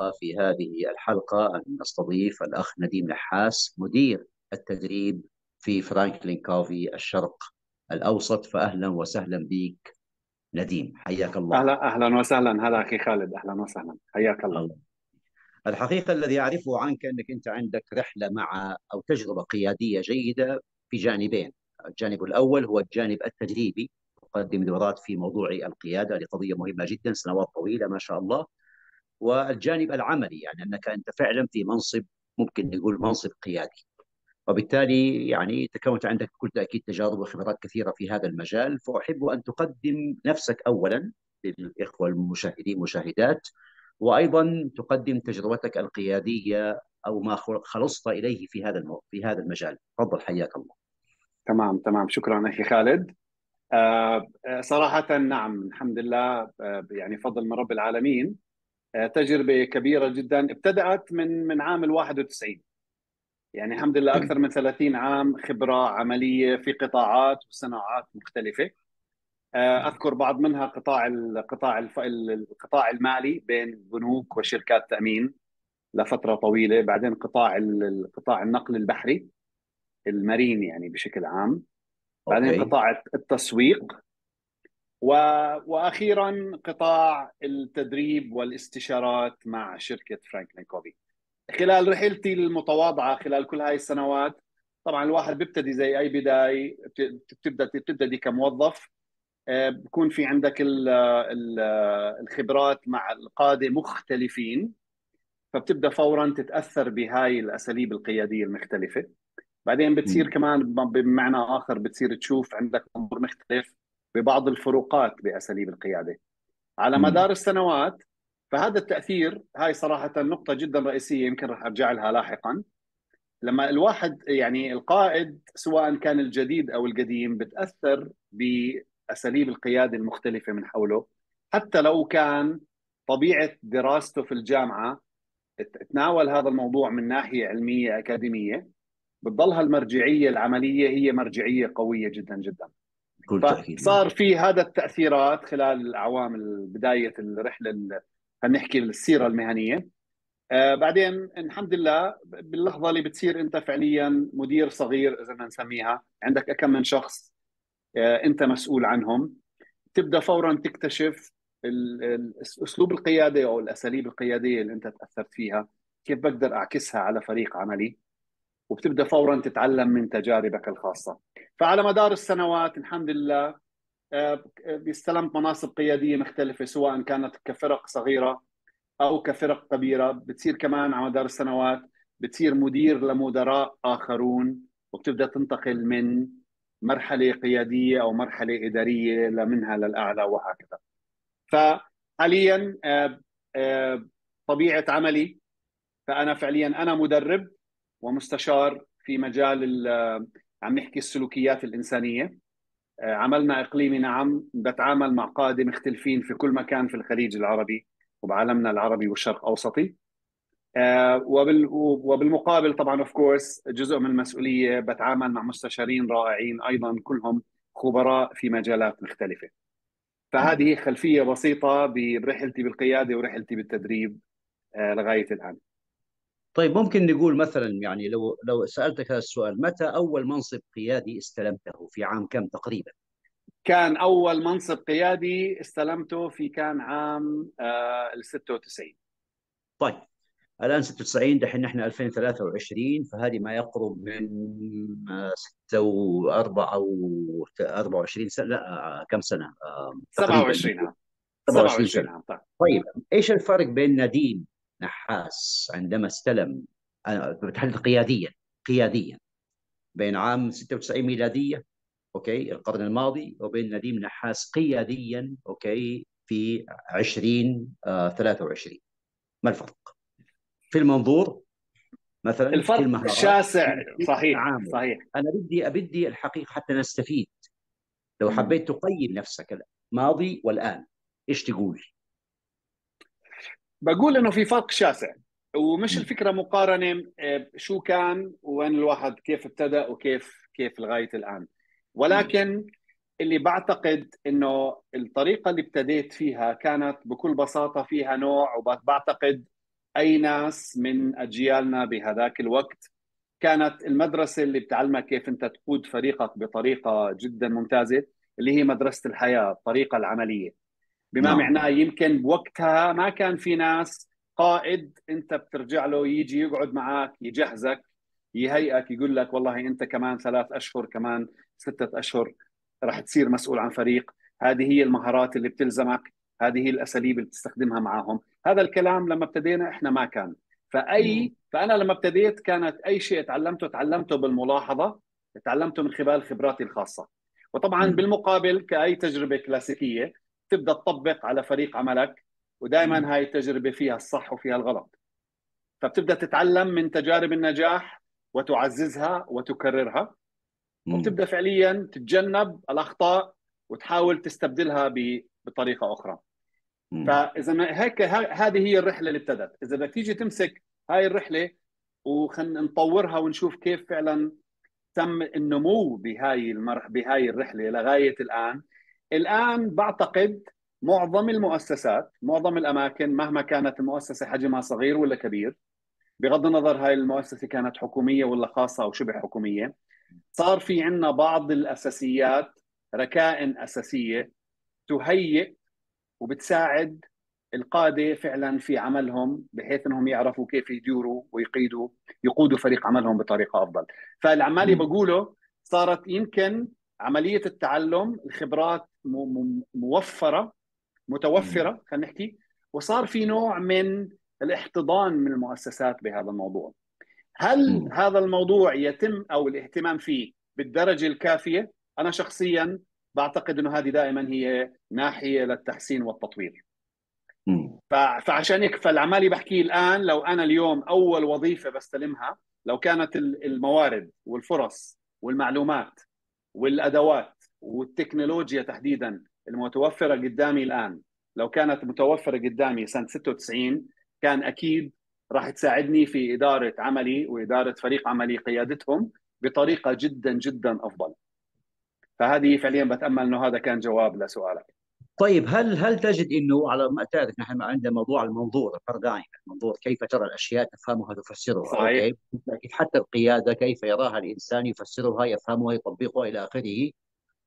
الحقيقة في هذه الحلقة أن نستضيف الأخ نديم نحاس مدير التدريب في فرانكلين كوفي الشرق الأوسط. فأهلا وسهلا بك نديم حياك الله. أهلا أهلا وسهلا. هلا أخي خالد أهلا وسهلا. حياك الله. الله. الحقيقة الذي أعرفه عنك أنك أنت عندك رحلة مع أو تجربة قيادية جيدة في جانبين. الجانب الأول هو الجانب التدريبي تقدم دورات في موضوع القيادة لقضية مهمة جدا سنوات طويلة ما شاء الله. والجانب العملي يعني أنك أنت فعلا في منصب ممكن نقول منصب قيادي. وبالتالي يعني تكونت عندك بكل تأكيد تجارب وخبرات كثيرة في هذا المجال فأحب أن تقدم نفسك أولا للإخوة المشاهدين مشاهدات وأيضا تقدم تجربتك القيادية أو ما خلصت إليه في هذا في هذا المجال. تفضل حياك الله. تمام تمام. شكرا أخي خالد. آه صراحة نعم الحمد لله آه يعني فضل من رب العالمين. آه تجربة كبيرة جدا. ابتدأت من من عام ال 91 يعني الحمد لله أكثر من 30 عام خبرة عملية في قطاعات وصناعات مختلفة. أذكر بعض منها قطاع القطاع القطاع المالي بين بنوك وشركات تأمين لفترة طويلة. بعدين قطاع قطاع النقل البحري ال marine يعني بشكل عام. بعدين okay. قطاع التسويق. و... وأخيرا قطاع التدريب والاستشارات مع شركة فرانكلين كوفي خلال رحلتي المتواضعة خلال كل هاي السنوات طبعا الواحد بيبتدي زي أي بداية بتبدأ بتبتدي كموظف آه، بكون في عندك الخبرات مع القادة مختلفين فبتبدأ فورا تتأثر بهاي الأساليب القيادية المختلفة بعدين بتصير. كمان بمعنى آخر بتصير تشوف عندك أمور مختلف ببعض الفروقات بأساليب القيادة. على. مدار السنوات فهذا التأثير هاي صراحة نقطة جدا رئيسية يمكن راح أرجع لها لاحقا. لما الواحد يعني القائد سواء كان الجديد أو القديم بتأثر اساليب القيادة المختلفة من حوله. حتى لو كان طبيعة دراسته في الجامعة تناول هذا الموضوع من ناحية علمية أكاديمية بتضلها المرجعية العملية هي مرجعية قوية جدا جدا. صار في هذا التأثيرات خلال الاعوام بداية الرحلة خلينا نحكي السيرة المهنية. آه بعدين الحمد لله باللحظة اللي بتصير أنت فعليا مدير صغير إذا بدنا نسميها عندك كم من شخص آه، أنت مسؤول عنهم تبدأ فورا تكتشف أسلوب القيادة أو الأساليب القيادية اللي أنت تأثرت فيها كيف بقدر أعكسها على فريق عملي وبتبدأ فورا تتعلم من تجاربك الخاصة. فعلى مدار السنوات الحمد لله آه، استلمت مناصب قيادية مختلفة سواء كانت كفرق صغيرة أو كفرق كبيرة. بتصير كمان على مدار السنوات بتصير مدير لمدراء آخرون وبتبدأ تنتقل من مرحلة قيادية أو مرحلة إدارية منها للأعلى وهكذا. فحاليا آه، آه، طبيعة عملي فأنا فعليا أنا مدرب ومستشار في مجال عم نحكي السلوكيات الإنسانية. آه، عملنا إقليمي نعم بتعامل مع قاده مختلفين في كل مكان في الخليج العربي وبعالمنا العربي والشرق الاوسطي آه، وبالمقابل طبعا اوف كورس جزء من المسؤولية بتعامل مع مستشارين رائعين أيضا كلهم خبراء في مجالات مختلفة. فهذه خلفية بسيطة برحلتي بالقيادة ورحلتي بالتدريب آه، لغاية الآن. طيب ممكن نقول مثلا يعني لو لو سألتك هذا السؤال متى أول منصب قيادي استلمته في عام كم تقريبا؟ كان أول منصب قيادي استلمته في كان عام آه ال 96 طيب الآن 96 دحين نحن 2023 فهذه ما يقرب من 6 و 4 أو 24 سنة لا كم سنة؟ 27 27 سنة طيب. طيب إيش الفرق بين نديم نحاس عندما استلم بتحدث قياديا قياديا بين عام 96 ميلادية okay القرن الماضي وبين نديم نحاس قياديا okay في 2023 ما الفرق؟ في المنظور مثلا الفرق شاسع صحيح صحيح. أنا بدي بدي الحقيقة حتى نستفيد. لو حبيت تقيم نفسك الماضي والآن إيش تقول؟ بقول إنه في فرق شاسع ومش الفكرة مقارنة آه، شو كان وين الواحد كيف ابتدى وكيف كيف لغاية الآن. ولكن اللي بعتقد إنه الطريقة اللي ابتديت فيها كانت بكل بساطة فيها نوع وبعتقد أي ناس من أجيالنا بهذاك الوقت كانت المدرسة اللي بتعلمك كيف أنت تقود فريقك بطريقة جدا ممتازة اللي هي مدرسة الحياة الطريقة العملية. بما نعم. معناه يمكن بوقتها ما كان في ناس قائد انت بترجع له يجي يقعد معك يجهزك يهيئك يقول لك والله انت كمان ثلاث أشهر كمان ستة أشهر راح تصير مسؤول عن فريق. هذه هي المهارات اللي بتلزمك هذه هي الأساليب اللي بتستخدمها معهم هذا الكلام لما ابتدينا إحنا ما كان. فأي فأنا لما ابتديت كانت أي شيء تعلمته تعلمته بالملاحظة تعلمته من خلال خبراتي الخاصة. وطبعا بالمقابل كأي تجربة كلاسيكية تبدأ تطبق على فريق عملك ودائما هاي التجربة فيها الصح وفيها الغلط. فبتبدأ تتعلم من تجارب النجاح وتعززها وتكررها وبتبدأ فعليا تتجنب الأخطاء وتحاول تستبدلها بطريقة أخرى. فإذا هيك هذه هي الرحلة اللي ابتدت. إذا بدك تيجي تمسك هاي الرحلة وخلينا نطورها ونشوف كيف فعلا تم النمو بهاي المرح بهاي الرحلة لغاية الآن الآن بعتقد معظم المؤسسات معظم الأماكن مهما كانت المؤسسة حجمها صغير ولا كبير بغض النظر هاي المؤسسة كانت حكومية ولا خاصة أو شبه حكومية صار في عندنا بعض الأساسيات ركائن أساسية تهيئ وبتساعد القادة فعلا في عملهم بحيث إنهم يعرفوا كيف يديروا ويقيدوا يقودوا فريق عملهم بطريقة أفضل. فالعمالي بقوله صارت يمكن عملية التعلم الخبرات موفرة متوفرة خلينا نحكي. وصار في نوع من الاحتضان من المؤسسات بهذا الموضوع. هل هذا الموضوع يتم أو الاهتمام فيه بالدرجة الكافية؟ أنا شخصيا بعتقد إنه هذه دائما هي ناحية للتحسين والتطوير. فعشان هيك فالعمالي بحكي الآن لو أنا اليوم أول وظيفة بستلمها لو كانت الموارد والفرص والمعلومات والأدوات والتكنولوجيا تحديدا المتوفرة قدامي الآن لو كانت متوفرة قدامي سنة 96 كان أكيد راح تساعدني في إدارة عملي وإدارة فريق عملي قيادتهم بطريقة جدا جدا أفضل. فهذه فعليا بتأمل إنه هذا كان جواب لسؤالك. طيب هل هل تجد إنه على ما تعرف نحن عندنا موضوع المنظور البارادايم المنظور كيف ترى الأشياء تفهمها تفسرها صحيح حتى القيادة كيف يراها الإنسان يفسرها يفهمها يطبقها إلى آخره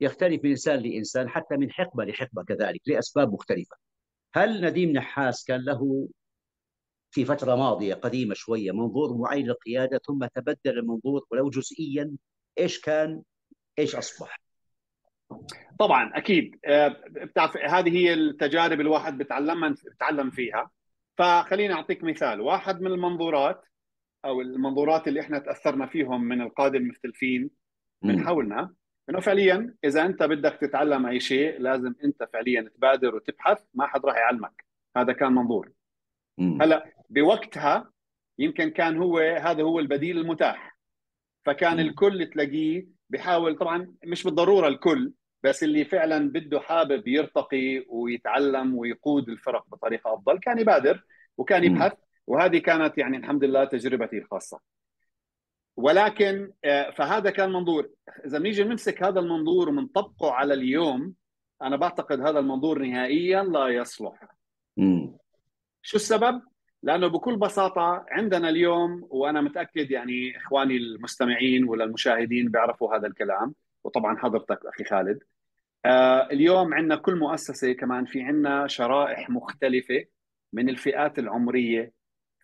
يختلف من إنسان لإنسان حتى من حقبة لحقبة كذلك لأسباب مختلفة. هل نديم نحاس كان له في فترة ماضية قديمة شوية منظور معين للقيادة ثم تبدل المنظور ولو جزئيا إيش كان إيش أصبح؟ طبعا أكيد آه، بتعرف هذه هي التجارب الواحد بتعلم بتعلم فيها فخليني أعطيك مثال واحد من المنظورات أو المنظورات اللي إحنا تأثرنا فيهم من القادة المختلفين من حولنا إنه فعليا إذا أنت بدك تتعلم أي شيء لازم أنت فعليا تبادر وتبحث ما حد راح يعلمك. هذا كان منظور. هلأ بوقتها يمكن كان هو هذا هو البديل المتاح. فكان الكل تلاقيه بحاول طبعا مش بالضرورة الكل بس اللي فعلا بده حابب يرتقي ويتعلم ويقود الفرق بطريقة أفضل كان يبادر وكان يبحث. وهذه كانت يعني الحمد لله تجربتي الخاصة. ولكن آه، فهذا كان منظور. إذا بنيجي نمسك هذا المنظور ومنطبقه على اليوم أنا بعتقد هذا المنظور نهائيا لا يصلح. شو السبب؟ لأنه بكل بساطة عندنا اليوم وأنا متأكد يعني إخواني المستمعين ولا المشاهدين بيعرفوا هذا الكلام وطبعا حضرتك أخي خالد. آه اليوم عندنا كل مؤسسة كمان في عندنا شرائح مختلفة من الفئات العمرية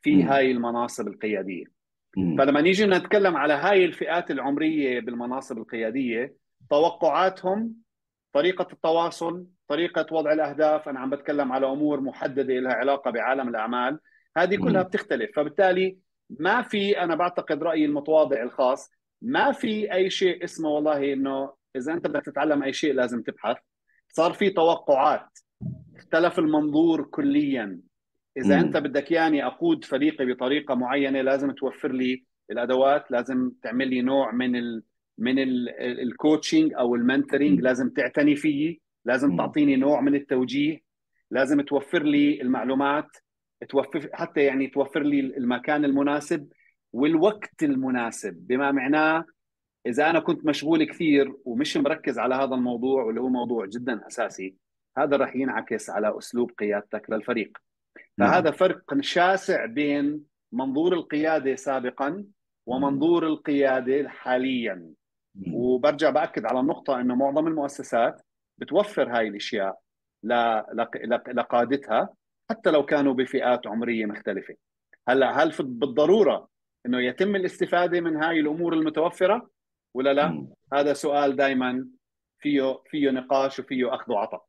في هاي المناصب القيادية. فلما نيجي نتكلم على هاي الفئات العمرية بالمناصب القيادية توقعاتهم طريقة التواصل طريقة وضع الأهداف أنا عم بتكلم على أمور محددة لها علاقة بعالم الأعمال هذه كلها بتختلف. فبالتالي ما في أنا بعتقد رأيي المتواضع الخاص ما في أي شيء اسمه والله إنه إذا أنت بدك تتعلم أي شيء لازم تبحث. صار في توقعات. اختلف المنظور كليا. إذا مم. أنت بدك ياني أقود فريقي بطريقة معينة لازم توفر لي الأدوات لازم تعمل لي نوع من ال من coaching أو ال mentoring لازم تعتني فيي لازم تعطيني نوع من التوجيه لازم توفر لي المعلومات توفر حتى يعني توفر لي المكان المناسب والوقت المناسب. بما معناه إذا أنا كنت مشغول كثير ومش مركز على هذا الموضوع واللي هو موضوع جدا أساسي هذا راح ينعكس على أسلوب قيادتك للفريق. فهذا فرق شاسع بين منظور القيادة سابقا ومنظور القيادة حاليا وبرجع بأكد على النقطة إنه معظم المؤسسات بتوفر هاي الأشياء لقادتها حتى لو كانوا بفئات عمرية مختلفة هلأ هل بالضرورة إنه يتم الاستفادة من هاي الأمور المتوفرة ولا لا؟ م. هذا سؤال دائما فيه فيه نقاش وفيه أخذ وعطاء.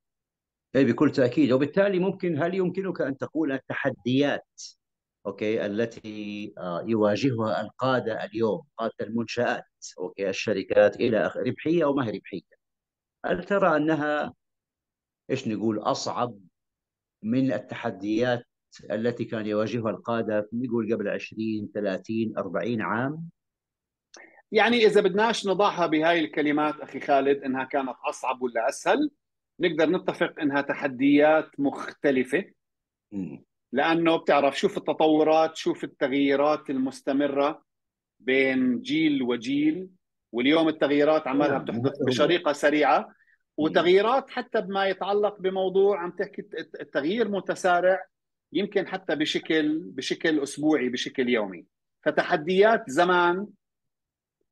اي بكل تأكيد. وبالتالي ممكن هل يمكنك أن تقول التحديات okay التي آه، يواجهها القادة اليوم قادة المنشآت okay الشركات إلى ربحية أو ما هي ربحية؟ هل ترى أنها إيش نقول أصعب من التحديات التي كان يواجهها القادة نقول قبل 20 30 40 عام؟ يعني إذا بدناش نضعها بهاي الكلمات أخي خالد إنها كانت أصعب ولا أسهل نقدر نتفق إنها تحديات مختلفة. لأنه بتعرف شوف التطورات شوف التغييرات المستمرة بين جيل وجيل واليوم التغييرات عمالها نعم، بتحدث بشريقة سريعة وتغييرات حتى بما يتعلق بموضوع عم تحكي التغيير متسارع يمكن حتى بشكل بشكل أسبوعي بشكل يومي. فتحديات زمان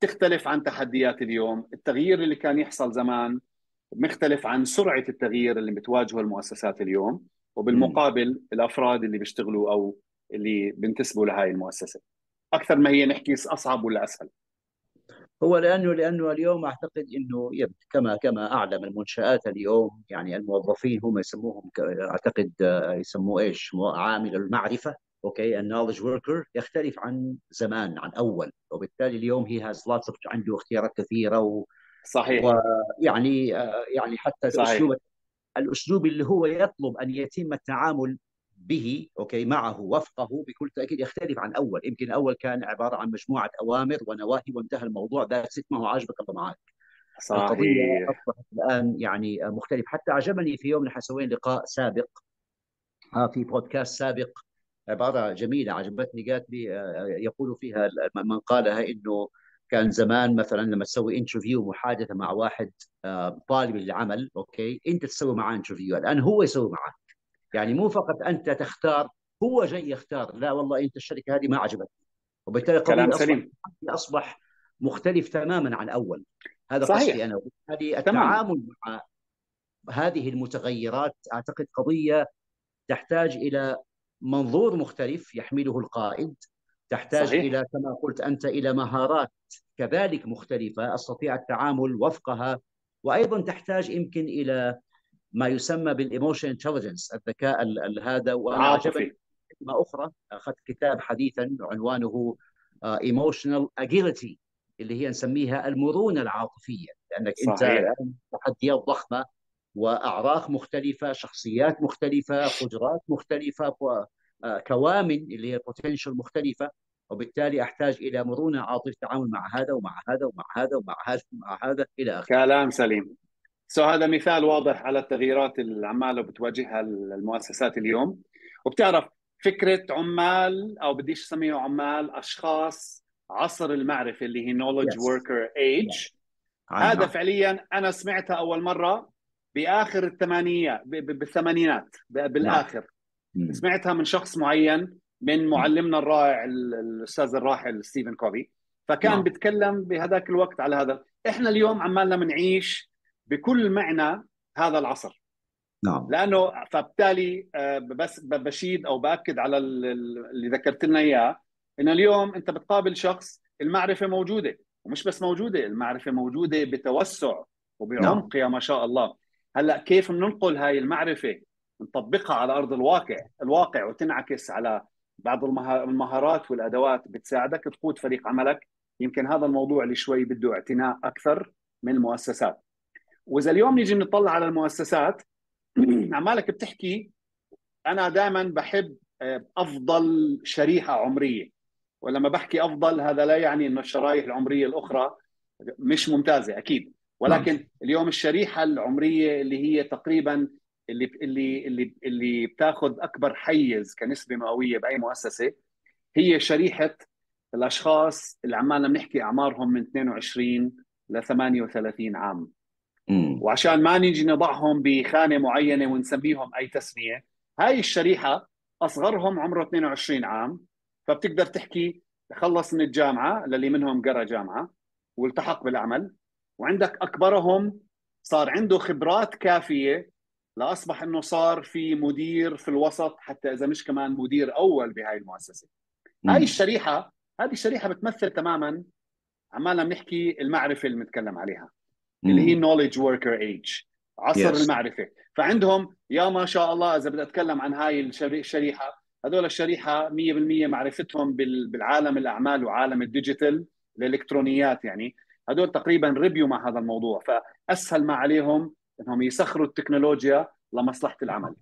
تختلف عن تحديات اليوم. التغيير اللي كان يحصل زمان مختلف عن سرعة التغيير اللي بتواجهه المؤسسات اليوم وبالمقابل الأفراد اللي بيشتغلوا أو اللي بينتسبوا لهي المؤسسة. أكثر ما هي نحكي أصعب ولا أسهل؟ هو لأنه لأنه اليوم أعتقد إنه كما كما أعلم المنشآت اليوم يعني الموظفين هم يسموهم أعتقد يسموه إيش؟ عامل المعرفة okay؟ ال knowledge worker يختلف عن زمان عن أول. وبالتالي اليوم he has عنده اختيارات كثيرة و صحيح. ويعني يعني حتى صحيح. الأسلوب الأسلوب اللي هو يطلب أن يتم التعامل به okay معه وفقه بكل تأكيد يختلف عن أول. يمكن أول كان عبارة عن مجموعة أوامر ونواهي وانتهى الموضوع ذات ما هو عاجبك الله معك صحيح. أصبحت الآن يعني مختلف حتى عجبني في يوم نحن سوينا لقاء سابق في بودكاست سابق عبارة جميلة عجبتني قالت لي يقول فيها من قالها إنه كان زمان مثلا لما تسوي interview محادثه مع واحد طالب العمل okay أنت تسوي معاه interview الآن هو يسوي معك يعني مو فقط أنت تختار هو جاي يختار. لا والله أنت الشركة هذه ما عجبتني وبالتالي كلام سليم. أصبح مختلف تماما عن أول. هذا صحيح. قصدي أنا. وبالتالي التعامل مع هذه المتغيرات أعتقد قضية تحتاج إلى منظور مختلف يحمله القائد. تحتاج صحيح. إلى كما قلت أنت إلى مهارات كذلك مختلفة أستطيع التعامل وفقها وأيضا تحتاج يمكن إلى ما يسمى بال emotional intelligence الذكاء هذا وأنا عجبني كلمة أخرى أخذت كتاب حديثا عنوانه emotional agility اللي هي نسميها المرونة العاطفية لأنك صحيح. انت تحديات ضخمة وأعراق مختلفة شخصيات مختلفة قدرات مختلفة آه، كوامن اللي هي potential مختلفة وبالتالي أحتاج إلى مرونة عاطفية التعامل مع هذا ومع هذا ومع هذا ومع هذا ومع هذا إلى آخره. كلام سليم. so هذا مثال واضح على التغييرات اللي عماله بتواجهها المؤسسات اليوم. وبتعرف فكرة عمال أو بديش اسميه عمال أشخاص عصر المعرفة اللي هي knowledge worker age هذا فعليا أنا سمعتها أول مرة بآخر الثمانينات بالثمانينات بالآخر. نعم. سمعتها من شخص معين من معلمنا الرائع الأستاذ الراحل ستيفن كوفي فكان نعم. بيتكلم بهذاك الوقت على هذا إحنا اليوم عمالنا بنعيش بكل معنى هذا العصر نعم لأنه فبالتالي آه، بس بشيد أو بأكد على اللي ذكرت لنا إياه انه اليوم أنت بتقابل شخص المعرفة موجودة ومش بس موجودة المعرفة موجودة بتوسع وبعمق نعم. يا ما شاء الله هلأ كيف بننقل هاي المعرفة نطبقها على أرض الواقع. الواقع وتنعكس على بعض المهارات والأدوات بتساعدك تقود فريق عملك. يمكن هذا الموضوع اللي شوي بده اعتناء أكثر من المؤسسات. وإذا اليوم نيجي نطلع على المؤسسات عمالك بتحكي أنا دائما بحب آه، أفضل شريحة عمرية. ولما بحكي أفضل هذا لا يعني إنه الشرائح العمرية الأخرى مش ممتازة أكيد. ولكن نعم. اليوم الشريحة العمرية اللي هي تقريبا اللي اللي اللي اللي بتاخذ أكبر حيز كنسبة مئوية بأي مؤسسة هي شريحة الأشخاص اللي عمالنا بنحكي أعمارهم من 22 ل 38 عام. وعشان ما نيجي نضعهم بخانة معينة ونسميهم أي تسمية هاي الشريحة أصغرهم عمره 22 عام فبتقدر تحكي خلص من الجامعة للي منهم قرأ جامعة والتحق بالعمل وعندك أكبرهم صار عنده خبرات كافية لأصبح إنه صار في مدير في الوسط حتى إذا مش كمان مدير أول بهاي المؤسسة. هاي الشريحة هذه الشريحة بتمثل تماما عمالنا بنحكي المعرفة اللي بنتكلم عليها اللي هي knowledge worker age عصر yes. المعرفة. فعندهم يا ما شاء الله إذا بدي أتكلم عن هاي الشريحه هذول الشريحة 100% معرفتهم بالعالم الأعمال وعالم ال digital الإلكترونيات يعني. هذول تقريبا ربيوا مع هذا الموضوع. فأسهل ما عليهم إنهم يسخروا التكنولوجيا لمصلحة العمل.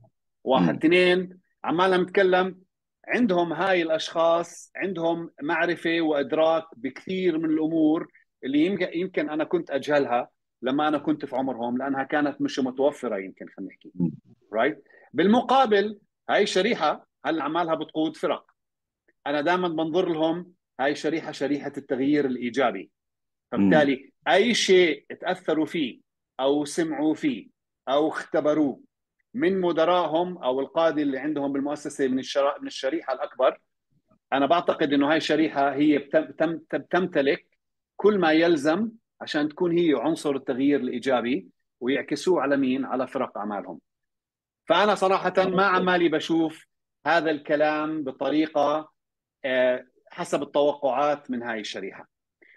واحد. اثنين عمالنا نتكلم عندهم هاي الأشخاص عندهم معرفة وإدراك بكثير من الأمور اللي يمكن أنا كنت أجهلها لما أنا كنت في عمرهم لأنها كانت مش متوفرة يمكن خلينا نحكي. right بالمقابل هاي الشريحه هلا عمالها بتقود فرق. أنا دائما بنظر لهم هاي شريحة شريحة التغيير الإيجابي. فبالتالي أي شيء تأثروا فيه أو سمعوا فيه أو اختبروه من مدراهم أو القاده اللي عندهم بالمؤسسة من. من الشريحة الأكبر أنا بعتقد إنه هاي الشريحة هي بتم... تمتلك كل ما يلزم عشان تكون هي عنصر التغيير الإيجابي ويعكسوه على مين؟ على فرق أعمالهم. فأنا صراحة ما عمالي بشوف هذا الكلام بطريقة آه، حسب التوقعات من هاي الشريحة.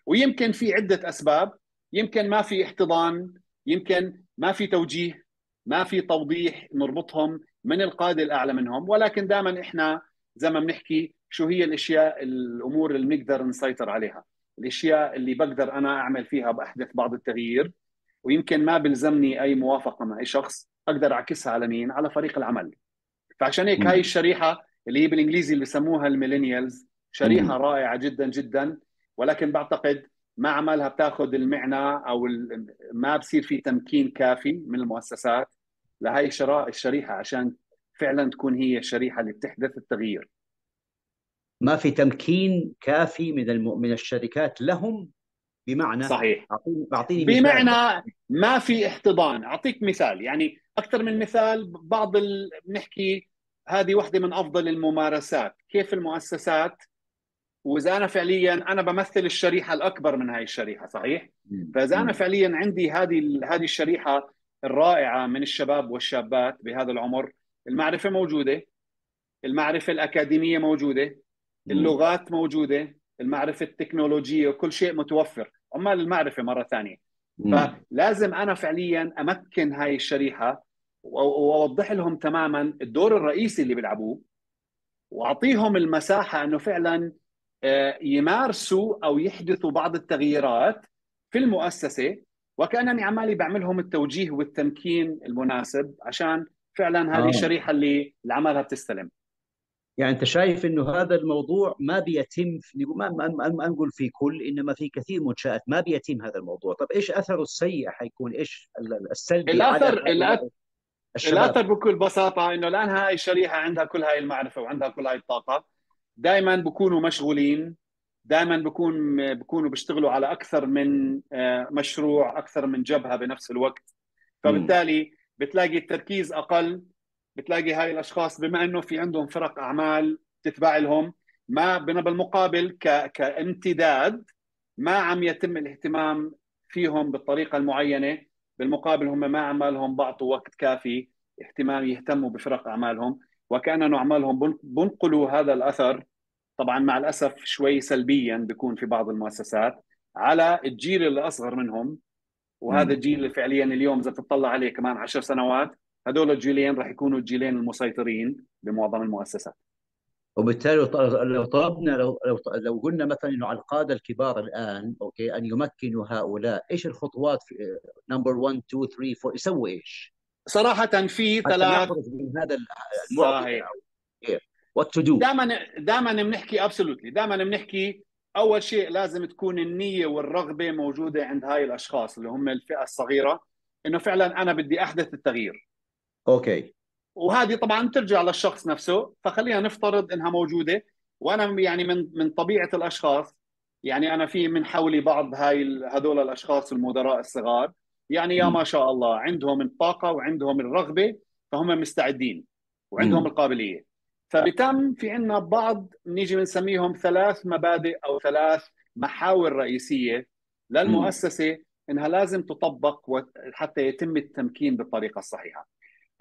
ويمكن في عدة أسباب، يمكن ما في احتضان، يمكن ما في توجيه، ما في توضيح نربطهم من القادة الأعلى منهم، ولكن دائما إحنا زي ما بنحكي شو هي الأشياء الأمور اللي بنقدر نسيطر عليها. الأشياء اللي بقدر أنا أعمل فيها بأحدث بعض التغيير ويمكن ما بلزمني أي موافقة مع أي شخص أقدر أعكسها على مين؟ على فريق العمل. فعشان هيك هاي الشريحة اللي هي بالإنجليزي اللي بسموها ال millennials شريحة. رائعة جدا جدا ولكن بعتقد ما عمالها بتاخذ المعنى أو ما بصير في تمكين كافي من المؤسسات. لهي الشريحه عشان فعلا تكون هي الشريحه اللي بتحدث التغيير. ما في تمكين كافي من الم... من الشركات لهم بمعنى صحيح. اعطيني بمعنى ما في احتضان. أعطيك مثال. يعني أكثر من مثال بعض ال... بنحكي هذه واحدة من أفضل الممارسات. كيف المؤسسات وإذا أنا فعليا أنا بمثل الشريحة الأكبر من هاي الشريحة صحيح؟ فإذا أنا فعليا عندي هذه هذه الشريحة الرائعة من الشباب والشابات بهذا العمر المعرفة موجودة المعرفة الأكاديمية موجودة اللغات موجودة المعرفة التكنولوجية وكل شيء متوفر عمال المعرفة مرة ثانية. فلازم أنا فعليا أمكن هاي الشريحة وأوضح لهم تماما الدور الرئيسي اللي بيلعبوه وأعطيهم المساحة إنه فعلا يمارسوا أو يحدثوا بعض التغييرات في المؤسسة وكأنني عمالي بعملهم التوجيه والتمكين المناسب عشان فعلا هذه آه. الشريحة اللي عمالها بتستلم. يعني أنت شايف إنه هذا الموضوع ما بيتم ما ما نقول في كل إنما في كثير منشآت ما بيتم هذا الموضوع، طب إيش أثره السيء حيكون؟ إيش السلبي الاثر الاثر الأثر بكل بساطة إنه الآن هاي الشريحة عندها كل هاي المعرفة وعندها كل هاي الطاقة. دائما بكونوا مشغولين دائما بكون بكونوا بيشتغلوا على أكثر من آه، مشروع أكثر من جبهة بنفس الوقت. فبالتالي بتلاقي التركيز أقل بتلاقي هاي الأشخاص بما إنه في عندهم فرق أعمال تتبع لهم ما بالمقابل ك... كامتداد ما عم يتم الاهتمام فيهم بالطريقة المعينة. بالمقابل هم ما عمالهم بعطوا وقت كافي اهتمام يهتموا بفرق أعمالهم وكأنه أعمالهم بنقلوا هذا الأثر طبعا مع الأسف شوي سلبيا بيكون في بعض المؤسسات على الجيل اللي أصغر منهم وهذا الجيل اللي فعليا اليوم إذا تطلع عليه كمان عشر سنوات هذول الجيلين راح يكونوا الجيلين المسيطرين بمعظم المؤسسات. وبالتالي لو طلبنا لو لو لو قلنا مثلا إنه على القادة الكبار الآن okay أن يمكنوا هؤلاء إيش الخطوات في number 1 2 3 4 يسوي إيش؟ صراحة في ثلاث من هذا صحيح. what to do دائما دائما بنحكي absolutely دائما بنحكي أول شيء لازم تكون النية والرغبة موجودة عند هاي الأشخاص اللي هم الفئة الصغيرة إنه فعلا أنا بدي أحدث التغيير. أوكي. وهذه طبعا ترجع للشخص نفسه فخلينا نفترض إنها موجودة. وأنا يعني من من طبيعة الأشخاص يعني أنا في من حولي بعض هاي هذول الأشخاص المدراء الصغار يعني يا ما شاء الله عندهم الطاقة وعندهم الرغبة فهم مستعدين وعندهم. القابلية. فبتم في عندنا بعض نيجي بنسميهم ثلاث مبادئ أو ثلاث محاور رئيسية للمؤسسة إنها لازم تطبق حتى يتم التمكين بالطريقة الصحيحة.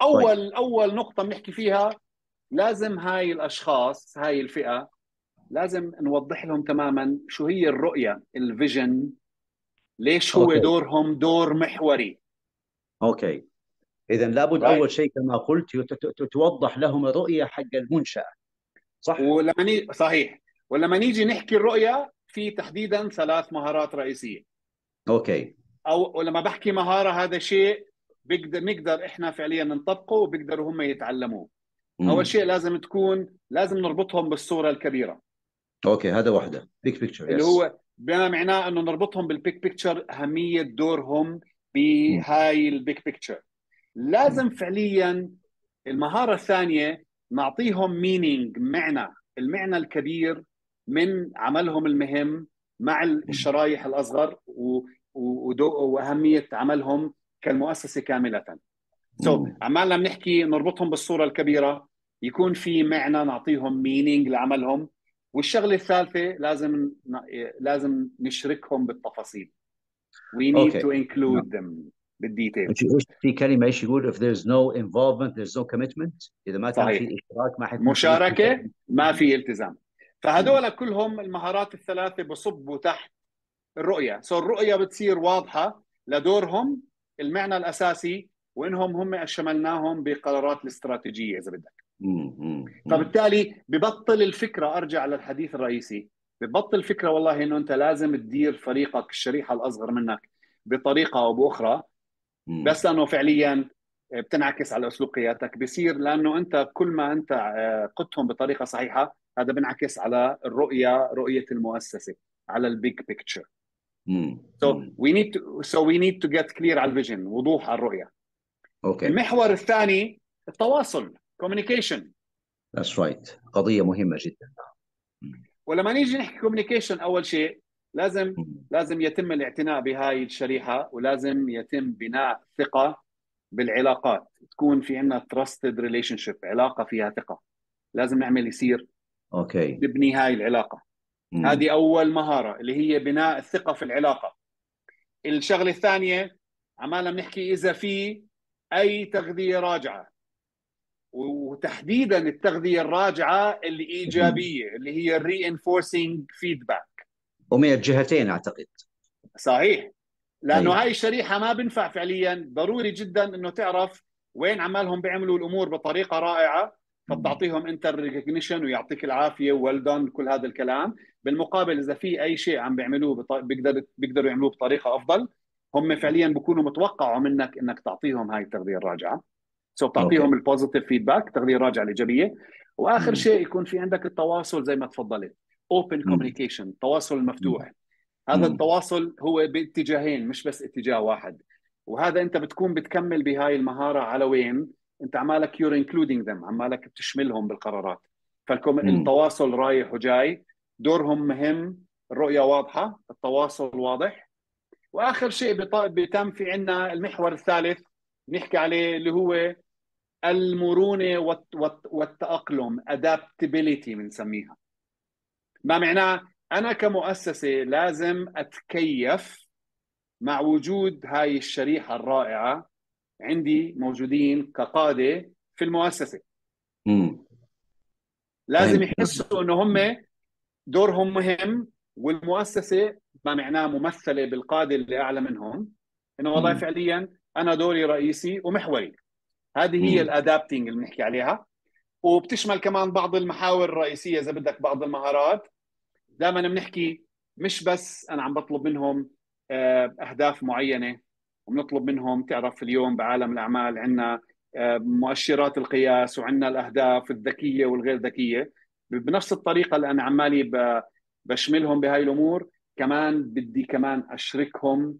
أول طيب. أول نقطة بنحكي فيها لازم هاي الأشخاص هاي الفئة لازم نوضح لهم تماما شو هي الرؤية ال vision ليش هو okay. دورهم دور محوري okay إذا لابد right. أول شيء كما قلت توضح لهم الرؤية حق المنشأة. صح؟ ولما ني... صحيح. ولما نيجي نحكي الرؤية في تحديدا ثلاث مهارات رئيسية. okay. أو ولما بحكي مهارة هذا شيء بقدر نقدر إحنا فعليا نطبقه وبيقدروا هم يتعلموه. مم. أول شيء لازم تكون لازم نربطهم بالصورة الكبيرة. أوكي هذا واحدة. big picture اللي هو بما معناه إنه نربطهم بال big picture أهمية دورهم بهاي ال big picture لازم فعليا المهارة الثانية نعطيهم meaning معنى. المعنى الكبير من عملهم المهم مع الشرايح الأصغر. وأهمية عملهم كالمؤسسة كاملة. so, عمالنا بنحكي نربطهم بالصورة الكبيرة يكون في معنى نعطيهم meaning لعملهم. والشغلة الثالثة لازم لازم نشركهم بالتفاصيل. We need okay. to include them. بال detail. في كلمه إيش يقول if there's no involvement there's no commitment إذا ما كان في إشتراك ما حيكون مشاركة ما في إلتزام. فهذول كلهم المهارات الثلاثة بصبوا تحت الرؤية. so الرؤية بتصير واضحة لدورهم المعنى الأساسي وإنهم هم شملناهم بقرارات الاستراتيجية إذا بدك. فبالتالي ببطل الفكرة أرجع للحديث الرئيسي ببطل الفكرة والله إنه أنت لازم تدير فريقك الشريحة الأصغر منك بطريقة أو بأخرى بس لأنه فعليا بتنعكس على اسلوب قيادتك بصير لأنه أنت كل ما أنت آه، قدتهم بطريقة صحيحة هذا بينعكس على الرؤية رؤية المؤسسة على big picture so we need to so we need to get clear على ال vision وضوح على الرؤية. okay. okay. المحور الثاني التواصل communication. That's right. قضية مهمة جدا. ولما نيجي نحكي communication أول شيء لازم لازم يتم الاعتناء بهاي الشريحة ولازم يتم بناء ثقة بالعلاقات. تكون في عندنا trusted relationship علاقة فيها ثقة. لازم نعمل يصير okay. نبني هاي العلاقة. مم. هذه أول مهارة اللي هي بناء الثقة في العلاقة. الشغلة الثانية عمالنا بنحكي إذا في أي تغذية راجعة. وتحديدا التغذية الراجعة الإيجابية اللي هي ال reinforcing feedback ومن الجهتين أعتقد. صحيح. لأنه أيه. هاي الشريحة ما بنفع فعليا. ضروري جدا إنه تعرف وين عمالهم بيعملوا الأمور بطريقة رائعة فبتعطيهم انت recognition ويعطيك العافية well done كل هذا الكلام. بالمقابل إذا في أي شيء عم بيعملوه بط... بيقدر بيقدروا يعملوه بطريقة أفضل. هم فعليا بكونوا متوقعوا منك إنك تعطيهم هاي التغذية الراجعة. so so بتعطيهم ال positive feedback التغذيه الراجعه الايجابيه وآخر شيء يكون في عندك التواصل زي ما تفضلت. open communication التواصل المفتوح هذا التواصل هو باتجاهين مش بس اتجاه واحد. وهذا انت بتكون بتكمل بهاي المهارة على وين؟ انت عمالك you're including them عمالك بتشملهم بالقرارات. فالتواصل رايح وجاي دورهم مهم الرؤية واضحة التواصل واضح. وآخر شيء بيتم في عندنا المحور الثالث نحكي عليه اللي هو المرونة والتأقلم adaptability بنسميها. ما معناه أنا كمؤسسة لازم أتكيف مع وجود هاي الشريحة الرائعة عندي موجودين كقادة في المؤسسة. مم. لازم يحسوا إنه هم دورهم مهم والمؤسسة ما معناه ممثلة بالقادة اللي أعلى منهم. إنه والله. فعليا أنا دوري رئيسي ومحوري. هذه هي الادابتنج اللي بنحكي عليها. وبتشمل كمان بعض المحاور الرئيسية إذا بدك بعض المهارات. دائما بنحكي مش بس أنا عم بطلب منهم آه، أهداف معينة وبنطلب منهم تعرف اليوم بعالم الأعمال عندنا آه، مؤشرات القياس وعندنا الأهداف الذكية والغير ذكية. بنفس الطريقة اللي أنا عمالي بشملهم بهاي الأمور كمان بدي كمان أشركهم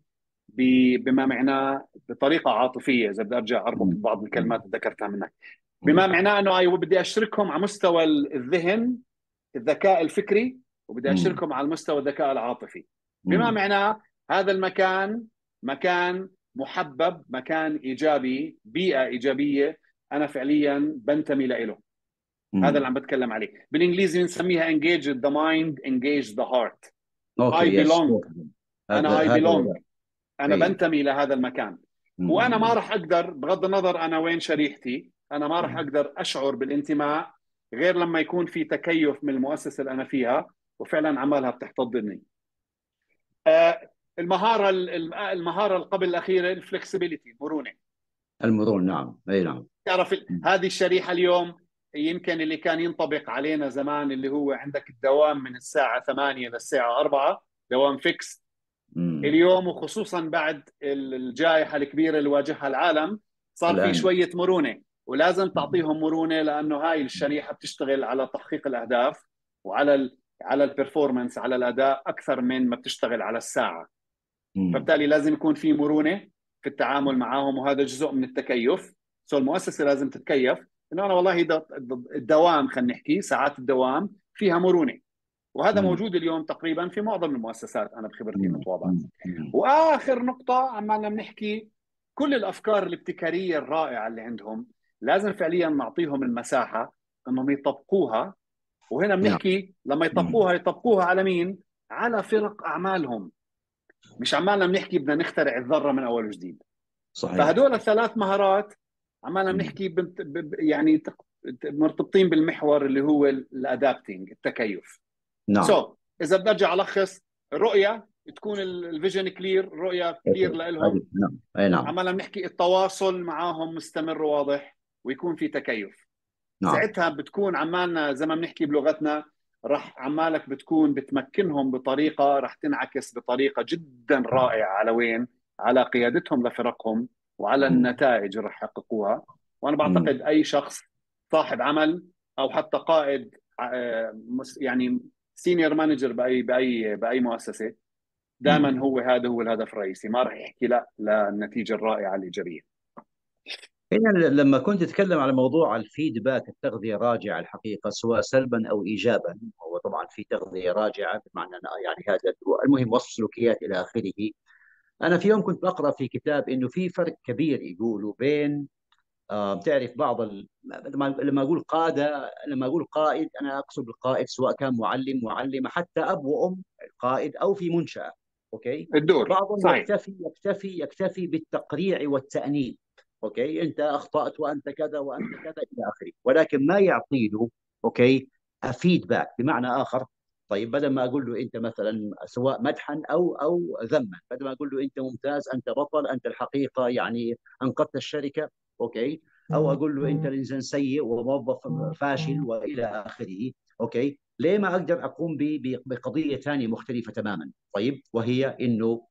بما معناه بطريقة عاطفية. إذا بدي أرجع أربط بعض الكلمات اللي ذكرتها منك. بما معناه إنه أيوة بدي أشركهم على مستوى الذهن الذكاء الفكري وبدي أشركهم على مستوى الذكاء العاطفي. بما معناه هذا المكان مكان محبب مكان إيجابي بيئة إيجابية أنا فعليا بنتمي له. هذا اللي عم بتكلم عليه. بالإنجليزي بنسميها engage the mind engage the heart. okay, I belong. yes. أنا I belong. أنا أي. بنتمي لهذا المكان. مم. وأنا ما راح أقدر بغض النظر أنا وين شريحتي أنا ما راح أقدر أشعر بالانتماء غير لما يكون في تكيف من المؤسسة اللي أنا فيها وفعلا عمالها بتحتضني. آه المهارة المهارة اللي قبل الأخيرة الفلكسبيتي المرونه المرونة نعم. أي نعم. تعرف هذه الشريحة اليوم يمكن اللي كان ينطبق علينا زمان اللي هو عندك الدوام من الساعة 8 للساعه 4 دوام فيكس مم. اليوم وخصوصا بعد الجائحة الكبيرة اللي واجهها العالم صار. في شوية مرونة. ولازم تعطيهم مرونة لأنه هاي الشريحة بتشتغل على تحقيق الأهداف وعلى ال على ال performance على الأداء أكثر من ما بتشتغل على الساعة. فبالتالي لازم يكون في مرونة في التعامل معهم وهذا جزء من التكيف. so المؤسسة لازم تتكيف. إنه أنا والله الدوام خلينا نحكي ساعات الدوام فيها مرونة. وهذا مم. موجود اليوم تقريبا في معظم المؤسسات أنا بخبرتي متواضعه وآخر نقطة عمالنا بنحكي كل الأفكار الابتكارية الرائعة اللي عندهم لازم فعليا نعطيهم المساحة إنهم يطبقوها. وهنا نعم. بنحكي لما يطبقوها يطبقوها على مين؟ على فرق أعمالهم. مش عمالنا بنحكي بدنا نخترع الذرة من أول وجديد. صحيح. فهدول الثلاث مهارات عمالنا بنحكي بنت يعني مرتبطين بالمحور اللي هو ال adapting التكيف. نعم. so so, إذا بدي أرجع ألخص الرؤيه تكون ال vision clear الرؤيه كلير لهم نعم. أي نعم. عمالنا بنحكي التواصل معاهم مستمر وواضح. ويكون في تكيف. نعم. ساعتها بتكون عمالنا زي ما بنحكي بلغتنا راح عمالك بتكون بتمكنهم بطريقة راح تنعكس بطريقة جدا رائعة. على وين؟ على قيادتهم لفرقهم وعلى النتائج اللي راح يحققوها. وأنا بعتقد أي شخص صاحب عمل أو حتى قائد آه، يعني senior manager بأي بأي بأي مؤسسة دائما هو هذا هو الهدف الرئيسي. ما راح يحكي لا للنتيجة الرائعة الايجابيه يعني لما كنت تتكلم على موضوع الفيدباك التغذية الراجعه الحقيقة سواء سلبا أو ايجابا هو طبعا في تغذية راجعة بمعنى يعني هذا المهم وصف سلوكيات إلى آخره. أنا في يوم كنت بقرا في كتاب إنه في فرق كبير يقولوا بين آه بتعرف بعض ال... لما أقول قادة لما أقول قائد أنا أقصد القائد سواء كان معلم معلمة حتى أب وأم القائد أو في منشأة okay? الدور بعضهم صحيح. يكتفي يكتفي يكتفي بالتقريع والتأنيب. okay? أنت أخطأت وأنت كذا وأنت كذا إلى آخره. ولكن ما يعطي له okay feedback بمعنى آخر طيب بدل ما أقول له أنت مثلا سواء مدحا أو أو ذما بدل ما أقول له أنت ممتاز أنت بطل أنت الحقيقة يعني أنقذت الشركة okay? أو أقول له أنت الإنسان سيء وموظف فاشل وإلى آخره okay? ليه ما أقدر أقوم بقضية ثانية مختلفة تماما؟ طيب وهي إنه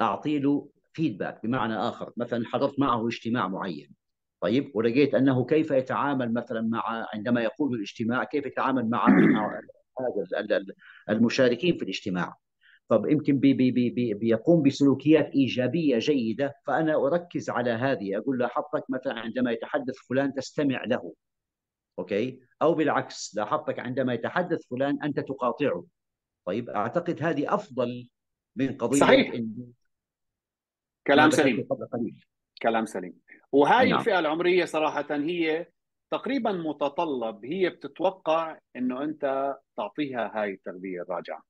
اعطي له feedback بمعنى آخر. مثلا حضرت معه اجتماع معين. طيب ولقيت أنه كيف يتعامل مثلا مع عندما يقود الاجتماع كيف يتعامل مع هذا المشاركين في الاجتماع. طب يمكن بي بي بي بيقوم بسلوكيات إيجابية جيدة فأنا أركز على هذه. أقول له لاحظتك مثلا عندما يتحدث فلان تستمع له. okay? أو بالعكس لاحظتك عندما يتحدث فلان أنت تقاطعه. طيب أعتقد هذه أفضل من قضية صحيح. إن كلام سليم. كلام سليم. وهاي نعم. الفئة العمرية صراحة هي تقريبا متطلب هي بتتوقع إنه أنت تعطيها هاي التغذية الراجعة.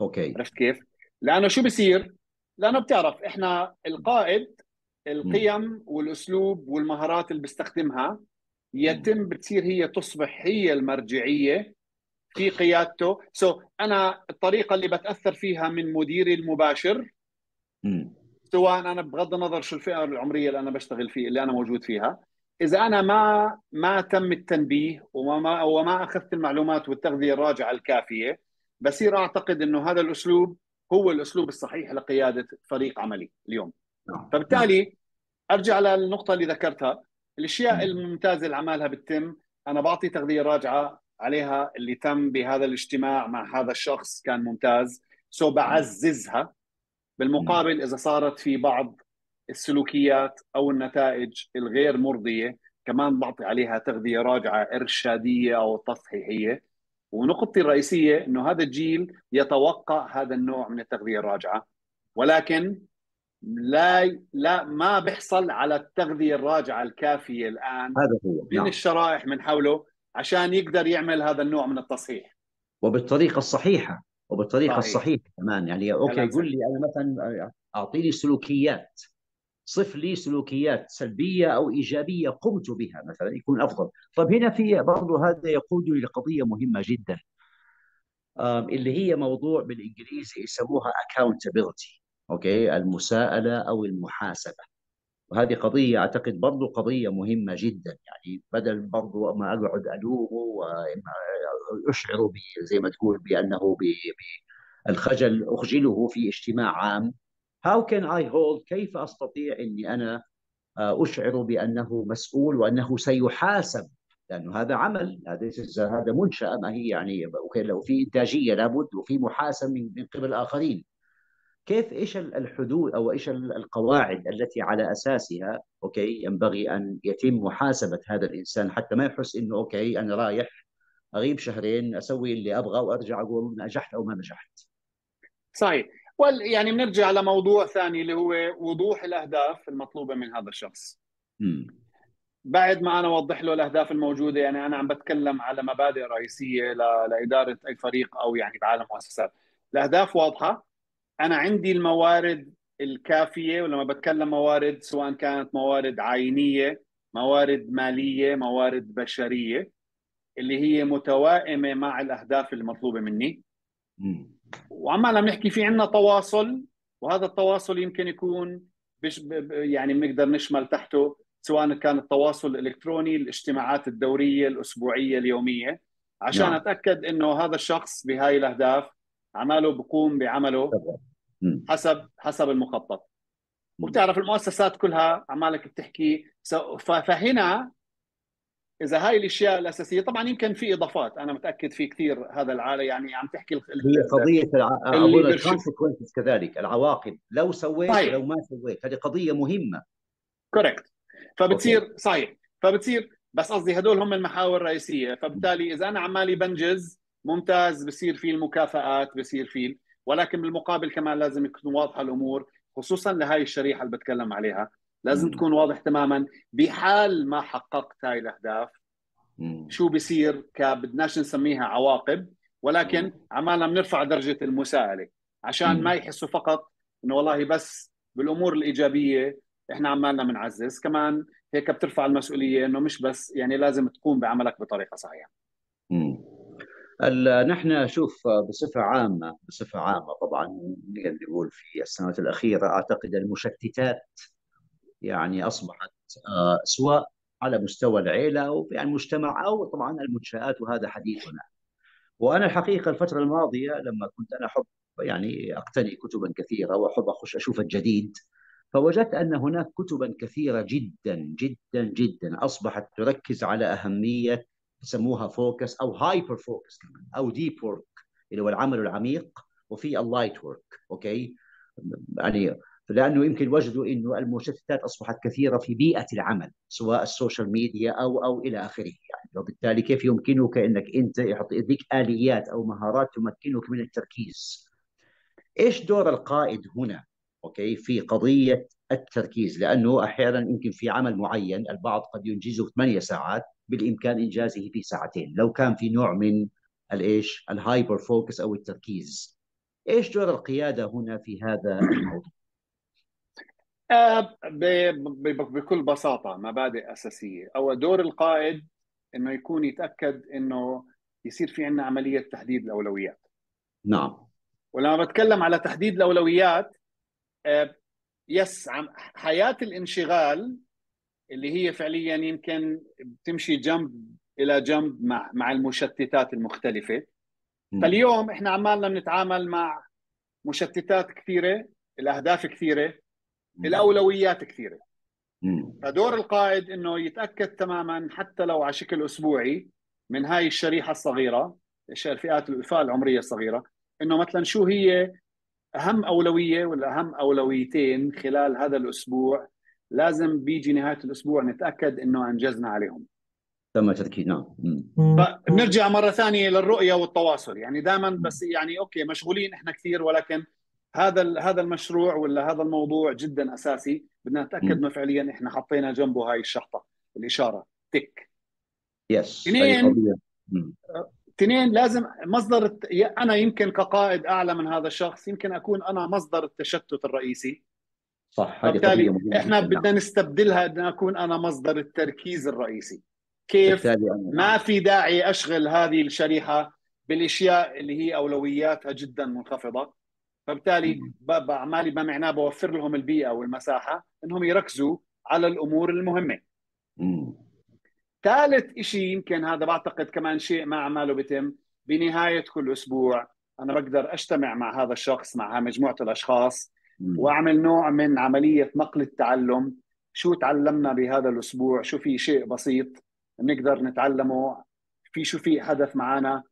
okay. عرفت كيف؟ لأنه شو بصير؟ لأنه بتعرف إحنا القائد القيم والأسلوب والمهارات اللي بيستخدمها يتم بتصير هي تصبح هي المرجعية في قيادته. سو so, أنا الطريقة اللي بتأثر فيها من مديري المباشر سواء أنا بغض النظر شو الفئة العمرية اللي أنا بشتغل فيه اللي أنا موجود فيها إذا أنا ما ما تم التنبيه وما وما أخذت المعلومات والتغذية الراجعة الكافية بصير أعتقد إنه هذا الأسلوب هو الأسلوب الصحيح لقيادة فريق عملي اليوم نعم. فبالتالي أرجع للنقطة اللي ذكرتها الأشياء نعم. الممتازة اللي عمالها بتتم أنا بعطي تغذية راجعة عليها اللي تم بهذا الاجتماع مع هذا الشخص كان ممتاز سو بعززها بالمقابل إذا صارت في بعض السلوكيات أو النتائج الغير مرضية كمان بعطي عليها تغذية راجعة إرشادية أو تصحيحية. ونقطتي الرئيسية إنه هذا الجيل يتوقع هذا النوع من التغذية الراجعة. ولكن لا لا ما بيحصل على التغذية الراجعة الكافية الآن هذا هو من نعم. الشرائح من حوله عشان يقدر يعمل هذا النوع من التصحيح. وبالطريقة الصحيحة. وبالطريقة صحيح. الصحيحة كمان. يعني أوكي يقول لي أنا مثلا اعطيني سلوكيات صف لي سلوكيات سلبية أو إيجابية قمت بها مثلا يكون أفضل. طيب هنا في برضه هذا يقودني لقضية مهمة جدا اللي هي موضوع بالإنجليزي يسموها accountability أوكي المساءلة أو المحاسبة. وهذه قضية أعتقد برضو قضية مهمة جدا يعني بدل برضو ما أقعد ألومه واشعر زي ما تقول بأنه بالخجل أخجله في اجتماع عام. How can I hold كيف أستطيع إني أنا آه، أشعر بأنه مسؤول وأنه سيحاسب؟ لأنه هذا عمل هذا منشأة ما هي يعني لو في إنتاجية لابد وفي محاسب من قبل الآخرين. كيف إيش الحدود أو إيش القواعد التي على أساسها okay ينبغي أن يتم محاسبة هذا الإنسان حتى ما يحس إنه okay أنا رايح أغيب شهرين أسوي اللي أبغى وأرجع أقول نجحت أو ما نجحت. صحيح، يعني بنرجع لموضوع ثاني اللي هو وضوح الأهداف المطلوبة من هذا الشخص. م. بعد ما أنا أوضح له الأهداف الموجودة يعني أنا عم بتكلم على مبادئ رئيسية لإدارة أي فريق أو يعني بعالم مؤسسات. الأهداف واضحة أنا عندي الموارد الكافية ولما بتكلم موارد سواء كانت موارد عينية موارد مالية موارد بشرية اللي هي متوائمة مع الأهداف المطلوبه مني. وعمالنا بنحكي في عندنا تواصل وهذا التواصل يمكن يكون بش يعني بنقدر نشمل تحته سواء كان التواصل الإلكتروني الاجتماعات الدورية الأسبوعية اليومية. عشان نعم. أتأكد إنه هذا الشخص بهاي الأهداف عماله بقوم بعمله. حسب حسب المخطط. وبتعرف المؤسسات كلها عمالك بتحكي. فهنا إذا هاي الأشياء الأساسية طبعا يمكن في إضافات. أنا متأكد في كثير هذا العالم يعني عم تحكي هي قضية ال consequences كذلك العواقب. لو سويت صحيح. لو ما سويت هذه قضية مهمة. correct فبتصير صحيح. فبتصير بس قصدي هدول هم المحاور الرئيسية. فبالتالي إذا أنا عمالي بنجز ممتاز بصير في المكافآت بصير في ولكن بالمقابل كمان لازم تكون واضحة الأمور خصوصا لهي الشريحة اللي بتكلم عليها لازم مم. تكون واضح تماما بحال ما حققت هاي الأهداف مم. شو بصير بدناش نسميها عواقب ولكن عمالنا بنرفع درجة المساءلة عشان مم. ما يحسوا فقط إنه والله بس بالأمور الإيجابية إحنا عمالنا بنعزز كمان هيك بترفع المسؤولية إنه مش بس يعني لازم تقوم بعملك بطريقة صحيحة نحن شوف بصفة عامة بصفة عامة طبعا نقدر نقول في السنوات الأخيرة أعتقد المشتتات يعني أصبحت آه، سواء على مستوى العيلة أو في المجتمع أو طبعا المنشآت وهذا حديثنا. وأنا الحقيقة الفترة الماضية لما كنت أنا أحب يعني أقتني كتبا كثيرة وأحب أخش أشوف الجديد فوجدت أن هناك كتبا كثيرة جدا جدا جدا أصبحت تركز على أهمية يسموها focus أو hyper focus كمان أو deep work اللي هو العمل العميق وفي ال light work okay يعني لأنه يمكن وجدوا إنه المشتتات أصبحت كثيرة في بيئة العمل سواء ال social media أو أو إلى آخره يعني. وبالتالي كيف يمكنك إنك أنت يحط يديك آليات أو مهارات تمكنك من التركيز؟ إيش دور القائد هنا؟ okay في قضية التركيز لأنه أحيانا يمكن في عمل معين البعض قد ينجزه ثمانية ساعات بالإمكان إنجازه في ساعتين. لو كان في نوع من الايش ال hyper focus أو التركيز. إيش دور القيادة هنا في هذا الموضوع؟ آه بكل بساطة مبادئ أساسية. أو دور القائد إنه يكون يتأكد إنه يصير في عندنا عملية تحديد الأولويات. نعم. ولما بتكلم على تحديد الأولويات آه يس حياة الانشغال اللي هي فعليا يمكن بتمشي جنب إلى جنب مع مع المشتتات المختلفة. فاليوم إحنا عمالنا بنتعامل مع مشتتات كثيرة الأهداف كثيرة الأولويات كثيرة. فدور القائد إنه يتأكد تماما حتى لو على شكل أسبوعي من هاي الشريحة الصغيرة الفئات الفئه العمرية الصغيرة إنه مثلا شو هي أهم أولوية ولا أهم أولويتين خلال هذا الأسبوع لازم بيجي نهاية الأسبوع نتأكد إنه أنجزنا عليهم. تم تأكيد نعم. فنرجع مرة ثانية للرؤية والتواصل. يعني دائما بس يعني okay مشغولين إحنا كثير ولكن هذا هذا المشروع ولا هذا الموضوع جدا أساسي. بدنا نتأكد إنه فعليا إحنا حطينا جنبه هاي الشحطه الإشارة. تك. yes اثنين اثنين لازم مصدر الت... أنا يمكن كقائد أعلى من هذا الشخص يمكن أكون أنا مصدر التشتت الرئيسي. صح بالتالي إحنا بدنا نستبدلها ان اكون أنا مصدر التركيز الرئيسي. كيف؟ ما في داعي أشغل هذه الشريحة بالأشياء اللي هي أولوياتها جدا منخفضة. فبالتالي بعمالي ما معناه بوفر لهم البيئة والمساحة إنهم يركزوا على الأمور المهمة. ثالث شيء يمكن هذا بعتقد كمان شيء ما عماله بيتم. بنهاية كل أسبوع أنا بقدر أجتمع مع هذا الشخص مع مجموعة الأشخاص. وأعمل نوع من عملية نقل التعلم. شو تعلمنا بهذا الأسبوع؟ شو في شيء بسيط بنقدر نتعلمه؟ في شو في حدث معنا؟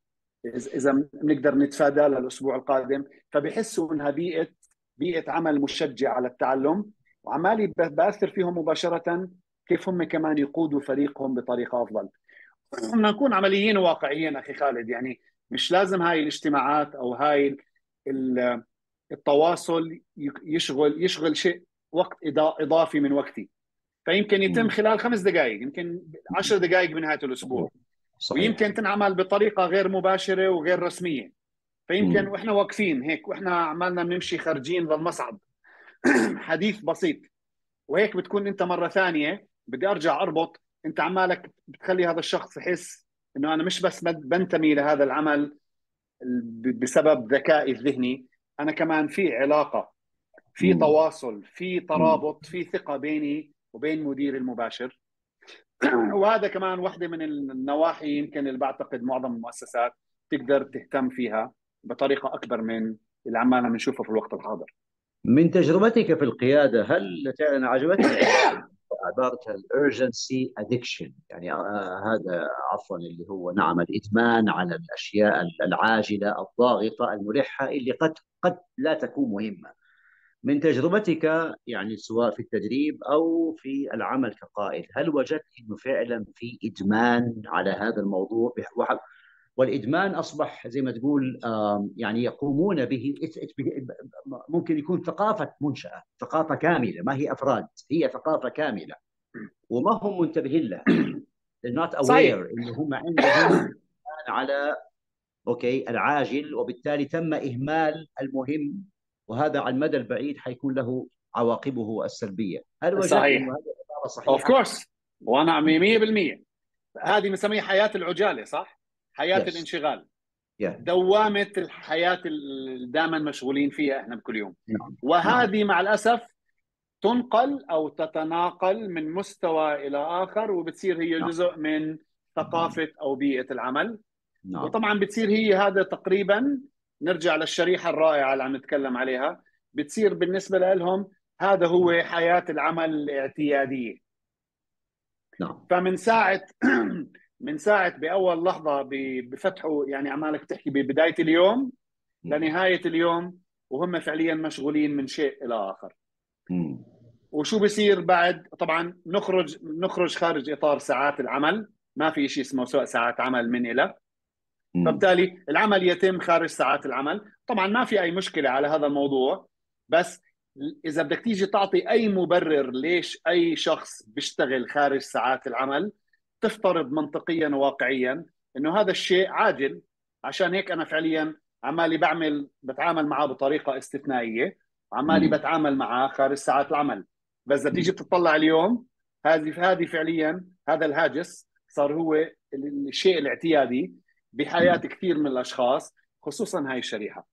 إذا بنقدر نتفادى للأسبوع القادم. فبحسوا إنها بيئه بيئة عمل مشجع على التعلم. وعمالي بأثر فيهم مباشرة كيف هم كمان يقودوا فريقهم بطريقة أفضل. بدنا نكون عمليين وواقعيين أخي خالد. يعني مش لازم هاي الاجتماعات أو هاي التواصل يشغل يشغل شيء وقت إضافي من وقتي. فيمكن يتم خلال خمس دقائق يمكن عشر دقائق من الأسبوع. صحيح. ويمكن تنعمل بطريقة غير مباشرة وغير رسمية. فيمكن مم. وإحنا واقفين هيك وإحنا عمالنا بنمشي خارجين للمصعد حديث بسيط. وهيك بتكون أنت مرة ثانية بدي أرجع أربط أنت عمالك بتخلي هذا الشخص يحس إنه أنا مش بس بنتمي لهذا العمل بسبب ذكائي الذهني. أنا كمان في علاقة في. تواصل في ترابط في ثقة بيني وبين مديري المباشر. وهذا كمان واحدة من النواحي يمكن اللي بعتقد معظم المؤسسات تقدر تهتم فيها بطريقة أكبر من اللي عمالنا بنشوفها في الوقت الحاضر. من تجربتك في القيادة هل فعلا عجبتني عبارة الارجنسي ادكشن يعني آه هذا عفوا اللي هو نعم الإدمان على الأشياء العاجلة الضاغطة الملحة اللي قد قد لا تكون مهمة. من تجربتك يعني سواء في التدريب أو في العمل كقائد هل وجدت إنه فعلا في إدمان على هذا الموضوع؟ والإدمان أصبح زي ما تقول يعني يقومون به ممكن يكون ثقافة منشأة ثقافة كاملة ما هي أفراد هي ثقافة كاملة. وما هم منتبهين لها. Not aware انه هم عندهم على okay العاجل وبالتالي تم إهمال المهم وهذا على المدى البعيد حيكون له عواقبه السلبية. هل صحيح. صحيح of course وأنا 100% هذه بنسميها حياة العجالة صح؟ حياة yes. الانشغال yeah. دوامة الحياة اللي دائما مشغولين فيها إحنا بكل يوم نعم. وهذه مع الأسف تنقل أو تتناقل من مستوى إلى آخر وبتصير هي نعم. جزء من ثقافة أو بيئة العمل نعم. وطبعا بتصير هي هذا تقريبا نرجع للشريحة الرائعة اللي عم نتكلم عليها بتصير بالنسبة لهم هذا هو حياة العمل الاعتيادية نعم فمن ساعة من ساعة بأول لحظة بفتحوا يعني عمالك تحكي ببداية اليوم لنهاية اليوم وهم فعليا مشغولين من شيء إلى آخر. وشو بصير بعد؟ طبعا نخرج نخرج خارج إطار ساعات العمل. ما في شيء اسمه ساعات عمل من إلى. فبالتالي العمل يتم خارج ساعات العمل. طبعا ما في أي مشكلة على هذا الموضوع بس إذا بدك تيجي تعطي أي مبرر ليش أي شخص بيشتغل خارج ساعات العمل تفترض منطقيا وواقعيا إنه هذا الشيء عاجل. عشان هيك أنا فعليا عمالي بعمل بتعامل معه بطريقة استثنائية. وعمالي بتعامل معه خارج ساعات العمل. بس إذا تيجي تطلع اليوم هذه هذه فعليا هذا الهاجس صار هو الشيء الاعتيادي بحياة كثير من الأشخاص خصوصا هاي الشريحة.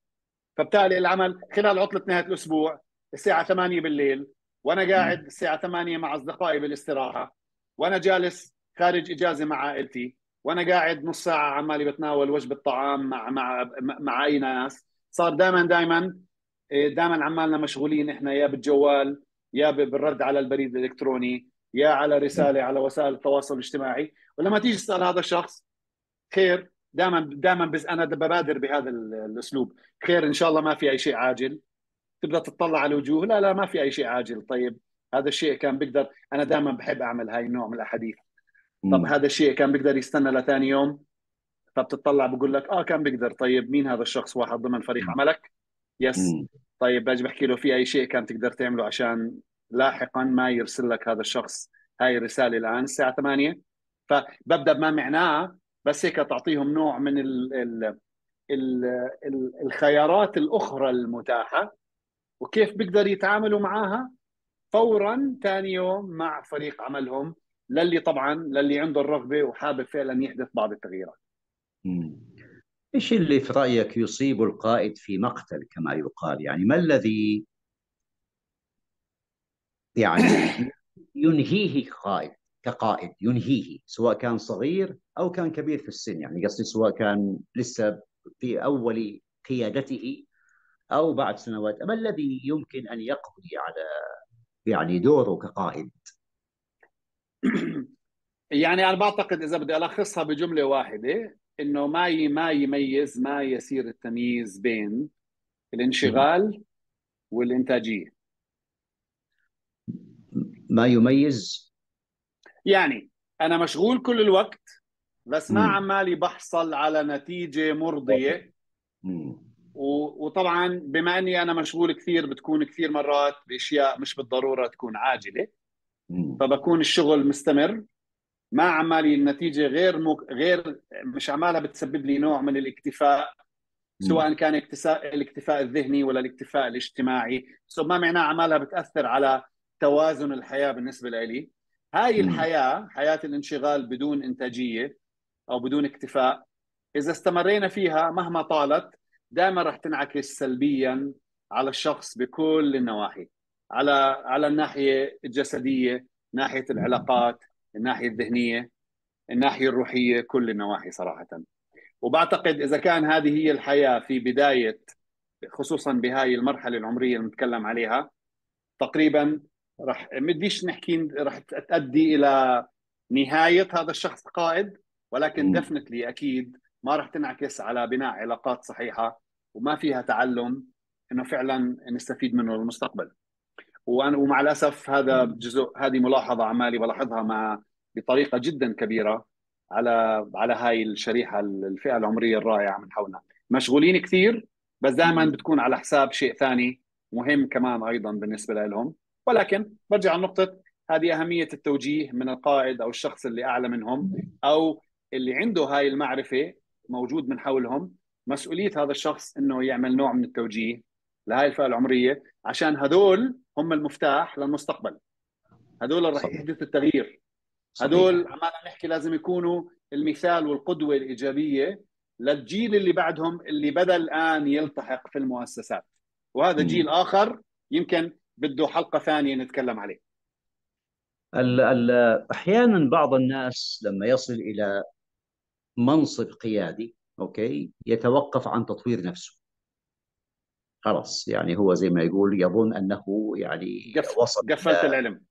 فبالتالي العمل خلال عطلة نهاية الأسبوع الساعة 8 بالليل وأنا قاعد الساعة 8 مع أصدقائي بالاستراحة وأنا جالس خارج إجازة مع عائلتي وأنا قاعد نص ساعة عمالي بتناول وجبة طعام مع مع مع أي ناس. صار دائما دائما دائما عمالنا مشغولين إحنا يا بالجوال يا بالرد على البريد الإلكتروني يا على رسالة على وسائل التواصل الاجتماعي. ولما تيجي تسأل هذا الشخص خير دائما دائما بس أنا ببادر بهذا الأسلوب. خير إن شاء الله ما في أي شيء عاجل. تبدا تطلع على الوجوه؟ لا لا ما في أي شيء عاجل. طيب هذا الشيء كان بيقدر. أنا دائما بحب أعمل هاي النوع من الأحاديث. طب هذا الشيء كان بيقدر يستنى لثاني يوم؟ فبتطلع بقول لك آه كان بيقدر. طيب مين هذا الشخص؟ واحد ضمن فريق عملك يس. طيب باجي بحكي له في أي شيء كان تقدر تعمله عشان لاحقا ما يرسل لك هذا الشخص هاي الرسالة الآن؟ الساعة 8 فببدأ بما معناه بس هيك تعطيهم نوع من ال ال ال ال الخيارات الأخرى المتاحة وكيف بيقدر يتعاملوا معها فورا ثاني يوم مع فريق عملهم للي طبعا للي عنده الرغبة وحابب فعلا يحدث بعض التغييرات. إيش اللي في رأيك يصيب القائد في مقتل كما يقال؟ يعني ما الذي يعني ينهيه قائد كقائد ينهيه سواء كان صغير أو كان كبير في السن؟ يعني قصدي سواء كان لسه في أول قيادته أو بعد سنوات. ما الذي يمكن أن يقضي على يعني دوره كقائد؟ يعني أنا بعتقد إذا بدي ألخصها بجملة واحدة إنه ما ما يميز ما يسير التمييز بين الانشغال والإنتاجية. ما يميز؟ يعني أنا مشغول كل الوقت بس ما عمالي بحصل على نتيجة مرضية. وطبعا بما إني أنا مشغول كثير بتكون كثير مرات بأشياء مش بالضرورة تكون عاجلة. فبكون الشغل مستمر. ما عمالي النتيجة غير مك... غير مش عمالها بتسبب لي نوع من الاكتفاء سواء كان اكتفاء الاكتفاء الذهني ولا الاكتفاء الاجتماعي. سو ما معناه عمالها بتأثر على توازن الحياة بالنسبة لي. هاي الحياة حياة الانشغال بدون إنتاجية أو بدون اكتفاء إذا استمرينا فيها مهما طالت دائما راح تنعكس سلبيا على الشخص بكل النواحي. على على الناحية الجسدية ناحية العلاقات الناحية الذهنية الناحية الروحية كل النواحي صراحة. وبعتقد إذا كان هذه هي الحياة في بداية خصوصا بهاي المرحلة العمرية اللي نتكلم عليها تقريبا راح بديش نحكي راح تؤدي إلى نهاية هذا الشخص قائد ولكن دفنتلي أكيد ما راح تنعكس على بناء علاقات صحيحة وما فيها تعلم إنه فعلا نستفيد منه للمستقبل. وأنا ومع الأسف هذا جزء هذه ملاحظة عمالي بلاحظها مع بطريقة جدا كبيرة على على هاي الشريحة الفئة العمرية الرائعة من حولنا. مشغولين كثير بس دائما بتكون على حساب شيء ثاني مهم كمان أيضا بالنسبة لهم. ولكن برجع لنقطة هذه أهمية التوجيه من القائد أو الشخص اللي أعلى منهم أو اللي عنده هاي المعرفة موجود من حولهم. مسؤولية هذا الشخص إنه يعمل نوع من التوجيه لهي الفئة العمرية عشان هذول هم المفتاح للمستقبل. هذول راح يحدث التغيير. هذول عمالنا نحكي لازم يكونوا المثال والقدوة الإيجابية للجيل اللي بعدهم اللي بدأ الآن يلتحق في المؤسسات. وهذا م. جيل آخر يمكن بده حلقة ثانية نتكلم عليه. ال ال أحيانا بعض الناس لما يصل إلى منصب قيادي أوكي يتوقف عن تطوير نفسه. خلاص يعني هو زي ما يقول يظن أنه يعني قف وصل قفلت العلم.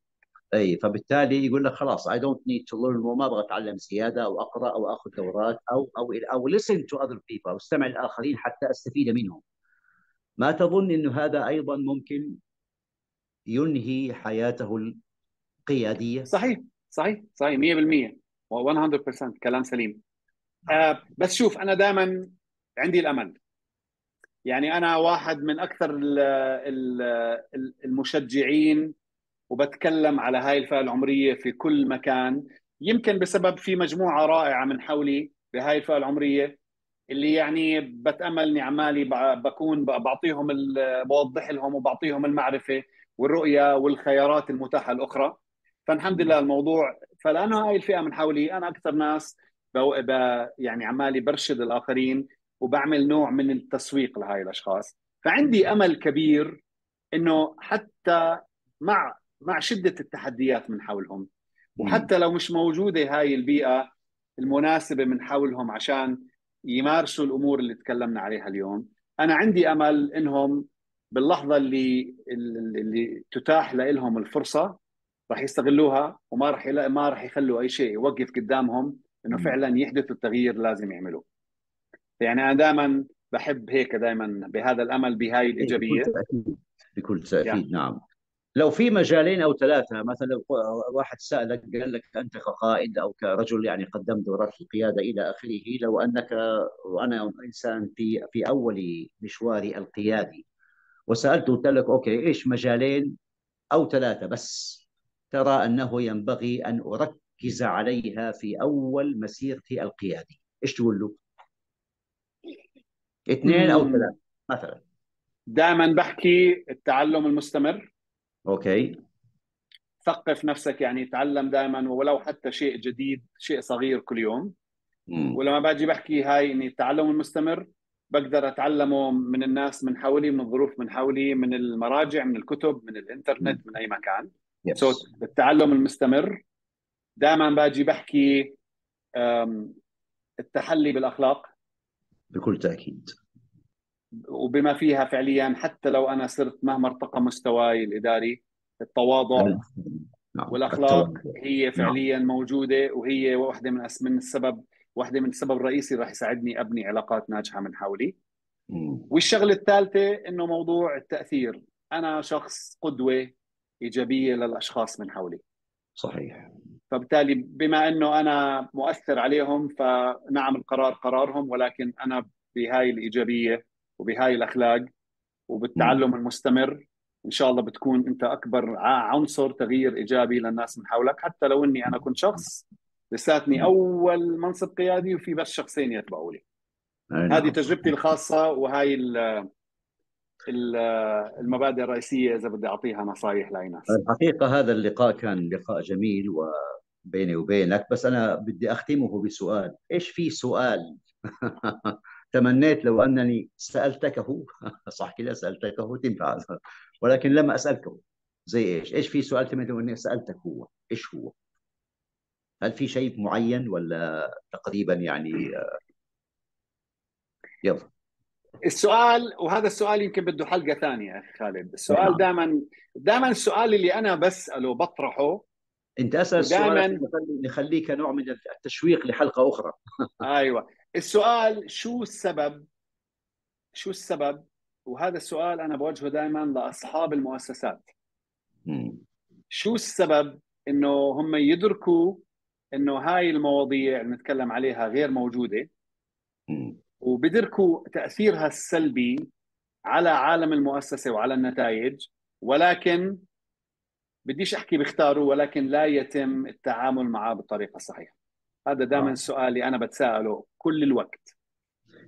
إي فبالتالي يقول لك خلاص I don't need to learn ما أبغى أتعلم زيادة أو أقرأ أو آخذ دورات أو أو أو listen to other people أو أستمع للاخرين حتى أستفيد منهم. ما تظن إنه هذا أيضا ممكن ينهي حياته القيادية؟ صحيح صحيح صحيح 100% و100% كلام سليم. آه بس شوف أنا دائما عندي الأمل يعني أنا واحد من أكثر المشجعين وبتكلم على هاي الفئة العمرية في كل مكان. يمكن بسبب في مجموعة رائعة من حولي بهاي الفئة العمرية اللي يعني بتأمل عمالي بكون بعطيهم بوضح لهم وبعطيهم المعرفة والرؤية والخيارات المتاحة الأخرى. فالحمد لله الموضوع فلأنه هاي الفئة من حولي أنا أكثر ناس يعني عمالي برشد الآخرين. وبعمل نوع من التسويق لهاي الأشخاص. فعندي أمل كبير إنه حتى مع مع شدة التحديات من حولهم. وحتى لو مش موجودة هاي البيئة المناسبة من حولهم عشان يمارسوا الأمور اللي تكلمنا عليها اليوم أنا عندي أمل إنهم باللحظة اللي اللي تتاح لهم الفرصة راح يستغلوها وما راح ما راح يخلوا أي شيء يوقف قدامهم إنه فعلا يحدثوا التغيير لازم يعملوه. يعني أنا دائما بحب هيك دائما بهذا الأمل بهاي الايجابيه بكل تأكيد بكل تأكيد يعني. نعم. لو في مجالين أو ثلاثة مثلا لو واحد سألك قال لك أنت كقائد أو كرجل يعني قدمت دورات القيادة إلى آخره لو أنك وأنا إنسان في في أول مشواري القيادي وسألته قلت لك okay إيش مجالين أو ثلاثة بس؟ ترى أنه ينبغي أن أركز ركز عليها في أول مسيرتي القياديه إيش تقول له؟ اثنين أو ثلاثة مثلا. دائما بحكي التعلم المستمر. okay. ثقف نفسك يعني تعلم دائما ولو حتى شيء جديد شيء صغير كل يوم. مم. ولما باجي بحكي هاي إني التعلم المستمر بقدر أتعلمه من الناس من حولي من الظروف من حولي من المراجع من الكتب من الإنترنت من أي مكان. Yes. so التعلم المستمر دائما باجي بحكي التحلي بالأخلاق. بكل تأكيد وبما فيها فعليا حتى لو أنا صرت مهما ارتقى مستواي الإداري التواضع نعم. والأخلاق هي نعم. فعليا نعم. موجودة وهي واحدة من من السبب واحدة من السبب الرئيسي راح يساعدني أبني علاقات ناجحة من حولي والشغلة الثالثة إنه موضوع التأثير أنا شخص قدوة إيجابية للأشخاص من حولي صحيح فبالتالي بما إنه أنا مؤثر عليهم فنعم القرار قرارهم ولكن أنا بهاي الإيجابية وبهاي الأخلاق وبالتعلم المستمر إن شاء الله بتكون أنت أكبر عنصر تغيير إيجابي للناس من حولك. حتى لو إني أنا كنت شخص لساتني أول منصب قيادي وفي بس شخصين يتبعوا لي. هذه تجربتي الخاصة وهي المبادئ الرئيسية إذا بدي أعطيها نصائح لناس الحقيقة هذا اللقاء كان لقاء جميل وبيني وبينك بس أنا بدي أختمه بسؤال إيش في سؤال تمنيت لو أنني سالتكه صح كده سالتكه تنفع ولكن لم اسالكه زي إيش؟ إيش في سؤال تمنيت لو اني سألتك هو؟ إيش هو؟ هل في شيء معين ولا تقريبا يعني يلا السؤال وهذا السؤال يمكن بده حلقة ثانية أخي خالد السؤال نعم. دائما دائما السؤال اللي أنا بسأله بطرحه انت أسأل السؤال نخليك نوع من التشويق لحلقة أخرى. أيوه. السؤال شو السبب؟ شو السبب؟ وهذا السؤال أنا بوجهه دائما لأصحاب المؤسسات. شو السبب إنه هم يدركوا إنه هاي المواضيع اللي نتكلم عليها غير موجودة؟ وبدركوا تأثيرها السلبي على عالم المؤسسة وعلى النتائج ولكن بديش أحكي بيختاروا ولكن لا يتم التعامل معه بالطريقة الصحيحه هذا دائما آه. السؤال اللي أنا بتساءله كل الوقت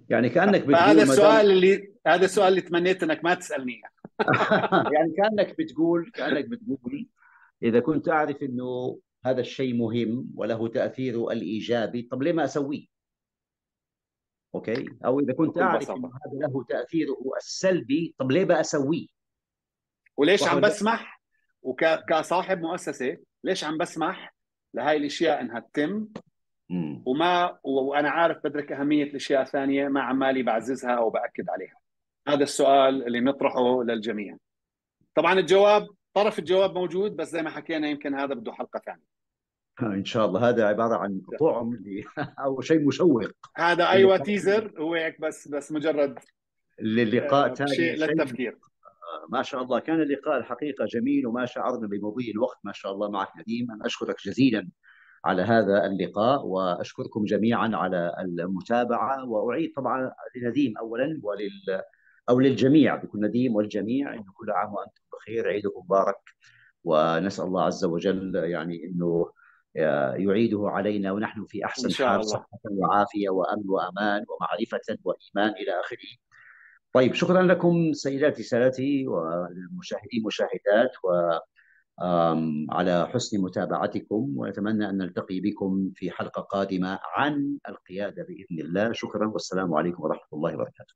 يعني كأنك بتقول هذا السؤال اللي هذا السؤال اللي تمنيت إنك ما تسألني يعني كأنك بتقول كأنك بتقول إذا كنت أعرف إنه هذا الشيء مهم وله تاثيره الإيجابي طب ليه ما أسويه؟ أوكي أو إذا كنت أعرف إنه هذا له تأثيره السلبي طب ليه بقى أسويه؟ وليش عم بسمح وكصاحب مؤسسة ليش عم بسمح لهي الأشياء إنها تتم؟ وما وأنا عارف بدرك أهمية الأشياء الثانية ما عمالي بعززها أو بأكد عليها. هذا السؤال اللي نطرحه للجميع. طبعا الجواب طرف الجواب موجود بس زي ما حكينا يمكن هذا بده حلقة ثانية. إن شاء الله. هذا عبارة عن طعم أو شيء مشوق. هذا أيوه تيزر هو هيك بس بس مجرد للقاء ثاني شيء للتفكير. آه، ما شاء الله كان اللقاء الحقيقة جميل وما شعرنا بمضي الوقت. ما شاء الله معك نديم. أنا أشكرك جزيلا على هذا اللقاء وأشكركم جميعا على المتابعة. وأعيد طبعا لنديم اولا ولل أو للجميع بكل نديم والجميع إنه كل عام وأنتم بخير. عيدكم مبارك. ونسأل الله عز وجل يعني إنه يعيده علينا ونحن في أحسن حال صحة وعافية وأمن وأمان ومعرفة وإيمان إلى آخره. طيب شكرا لكم سيداتي سادتي والمشاهدين مشاهدات و على حسن متابعتكم ونتمنى أن نلتقي بكم في حلقة قادمة عن القيادة بإذن الله شكرا والسلام عليكم ورحمة الله وبركاته.